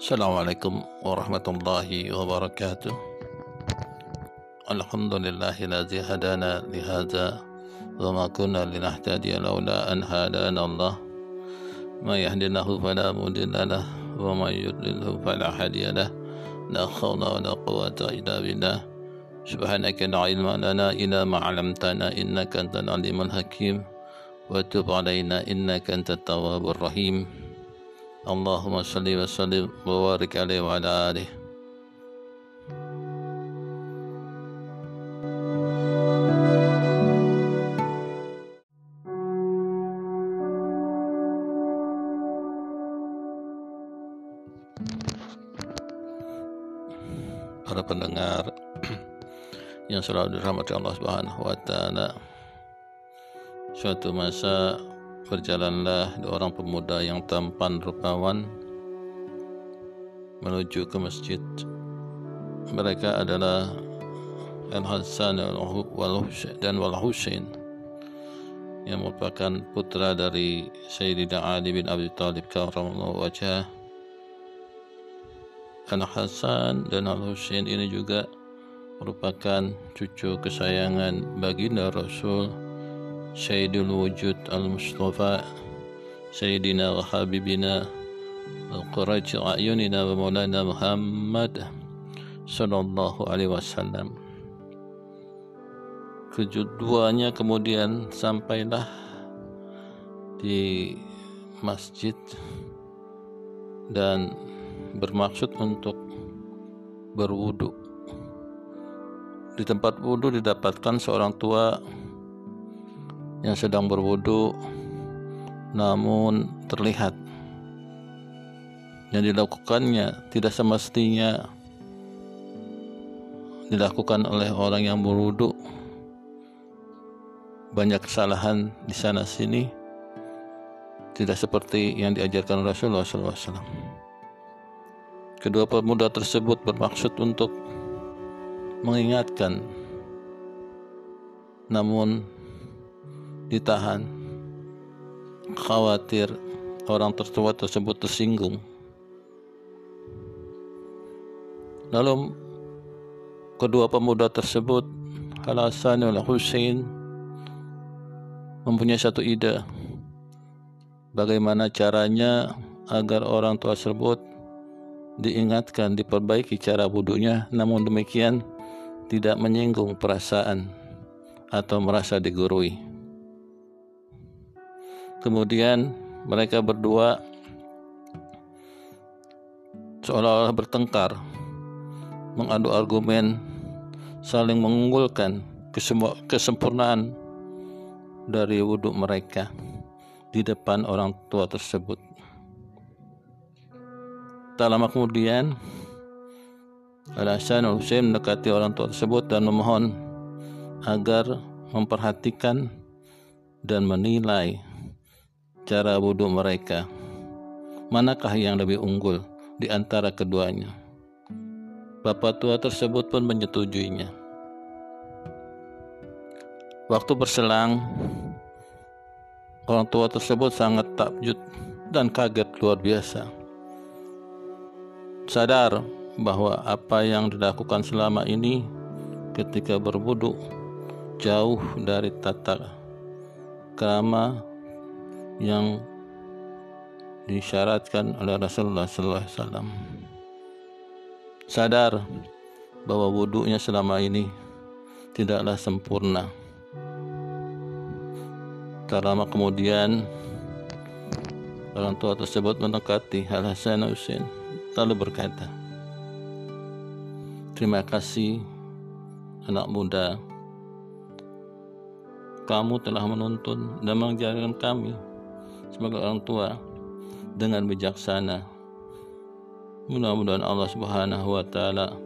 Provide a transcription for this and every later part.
السلام عليكم ورحمة الله وبركاته. الحمد لله الذي هدانا لهذا وما كنا لنهتدي لولا أن هدانا الله. ما يهدنه فلا مضل له ومن يضلله فلا هادي له. لا حول ولا قوة إلا بالله. سبحانك لا علم لنا إلا ما علمتنا إنك أنت العليم الحكيم. وتب علينا إنك أنت التواب الرحيم. اللهم صل وسلم وبارك عليه وعلى آله para pendengar yang selalu dirahmati Allah Subhanahu wa taala. Suatu masa berjalanlah dua orang pemuda yang tampan rupawan menuju ke masjid. Mereka adalah Al Hasan dan Wal Husain yang merupakan putra dari Sayyidina Ali bin Abi Thalib karramallahu wajhah Al Hasan dan Al Husain ini juga merupakan cucu kesayangan baginda Rasul Mustafa Sayyidina wa Habibina Al Quraj Ayunina wa Maulana Muhammad Sallallahu Alaihi Wasallam keduanya kemudian sampailah di masjid dan bermaksud untuk berwudu. Di tempat wudu didapatkan seorang tua yang sedang berwudu namun terlihat yang dilakukannya tidak semestinya dilakukan oleh orang yang berwudu banyak kesalahan di sana sini tidak seperti yang diajarkan Rasulullah SAW. Kedua pemuda tersebut bermaksud untuk mengingatkan, namun ditahan, khawatir orang tertua tersebut tersinggung. Lalu kedua pemuda tersebut, Hasan dan Husain, mempunyai satu ide. Bagaimana caranya agar orang tua tersebut diingatkan diperbaiki cara wudhunya. Namun demikian tidak menyinggung perasaan atau merasa digurui kemudian mereka berdua seolah-olah bertengkar mengadu argumen saling mengunggulkan kesempurnaan dari wudhu mereka di depan orang tua tersebut. Tak lama kemudian, Al-Hasan Hussein mendekati orang tua tersebut dan memohon agar memperhatikan dan menilai cara wudhu mereka. Manakah yang lebih unggul di antara keduanya? Bapak tua tersebut pun menyetujuinya. Waktu berselang, orang tua tersebut sangat takjub dan kaget luar biasa. Sadar bahwa apa yang dilakukan selama ini ketika berwudu jauh dari tata krama yang disyaratkan oleh Rasulullah SAW. Sadar bahwa wudhunya selama ini tidaklah sempurna Tak lama kemudian orang tua tersebut mendekati Al Hasan Husain lalu berkata, Terima kasih anak muda, kamu telah menuntun dan mengajarkan kami sebagai orang tua dengan bijaksana. Mudah-mudahan Allah Subhanahu wa taala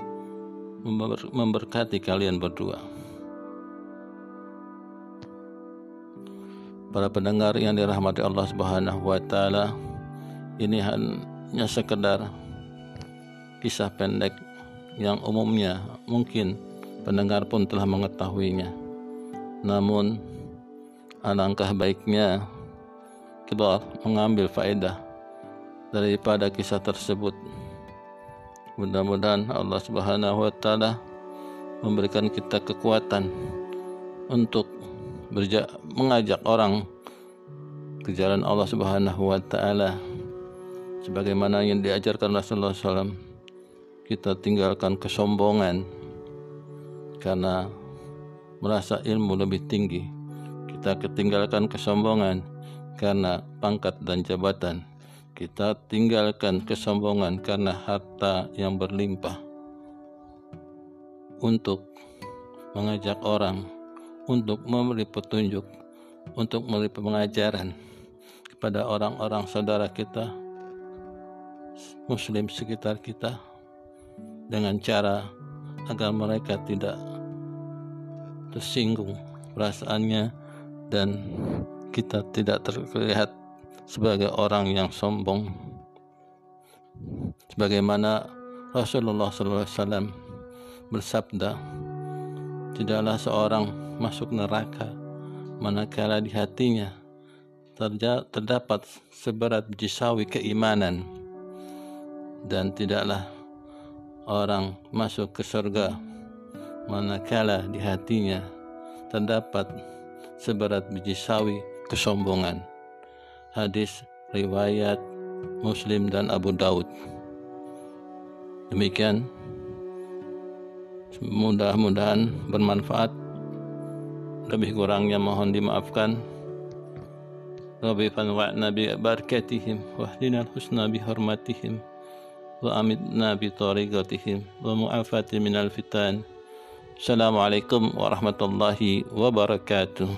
memberkati kalian berdua. para pendengar yang dirahmati Allah Subhanahu wa taala. Ini hanya sekedar kisah pendek yang umumnya mungkin pendengar pun telah mengetahuinya. Namun alangkah baiknya kita mengambil faedah daripada kisah tersebut. Mudah-mudahan Allah Subhanahu wa taala memberikan kita kekuatan untuk mengajak orang ke jalan Allah Subhanahu wa taala. Sebagaimana yang diajarkan Rasulullah SAW kita tinggalkan kesombongan karena merasa ilmu lebih tinggi. Kita ketinggalkan kesombongan karena pangkat dan jabatan. Kita tinggalkan kesombongan karena harta yang berlimpah. Untuk mengajak orang untuk memberi petunjuk untuk memberi pengajaran kepada orang-orang saudara kita muslim sekitar kita dengan cara agar mereka tidak tersinggung perasaannya dan kita tidak terlihat sebagai orang yang sombong. Sebagaimana Rasulullah SAW bersabda tidaklah seorang masuk neraka manakala di hatinya terdapat seberat jisawi keimanan. Dan tidaklah orang masuk ke surga manakala di hatinya terdapat seberat biji sawi kesombongan. Hadis riwayat Muslim dan Abu Daud. Demikian mudah-mudahan bermanfaat. Lebih kurangnya mohon dimaafkan. Rabbi fanwa'na nabi barakatihim wa ahlina al-husna bi hurmatihim wa amitna bi tariqatihim wa mu'afati minal fitan. Assalamualaikum warahmatullahi wabarakatuh.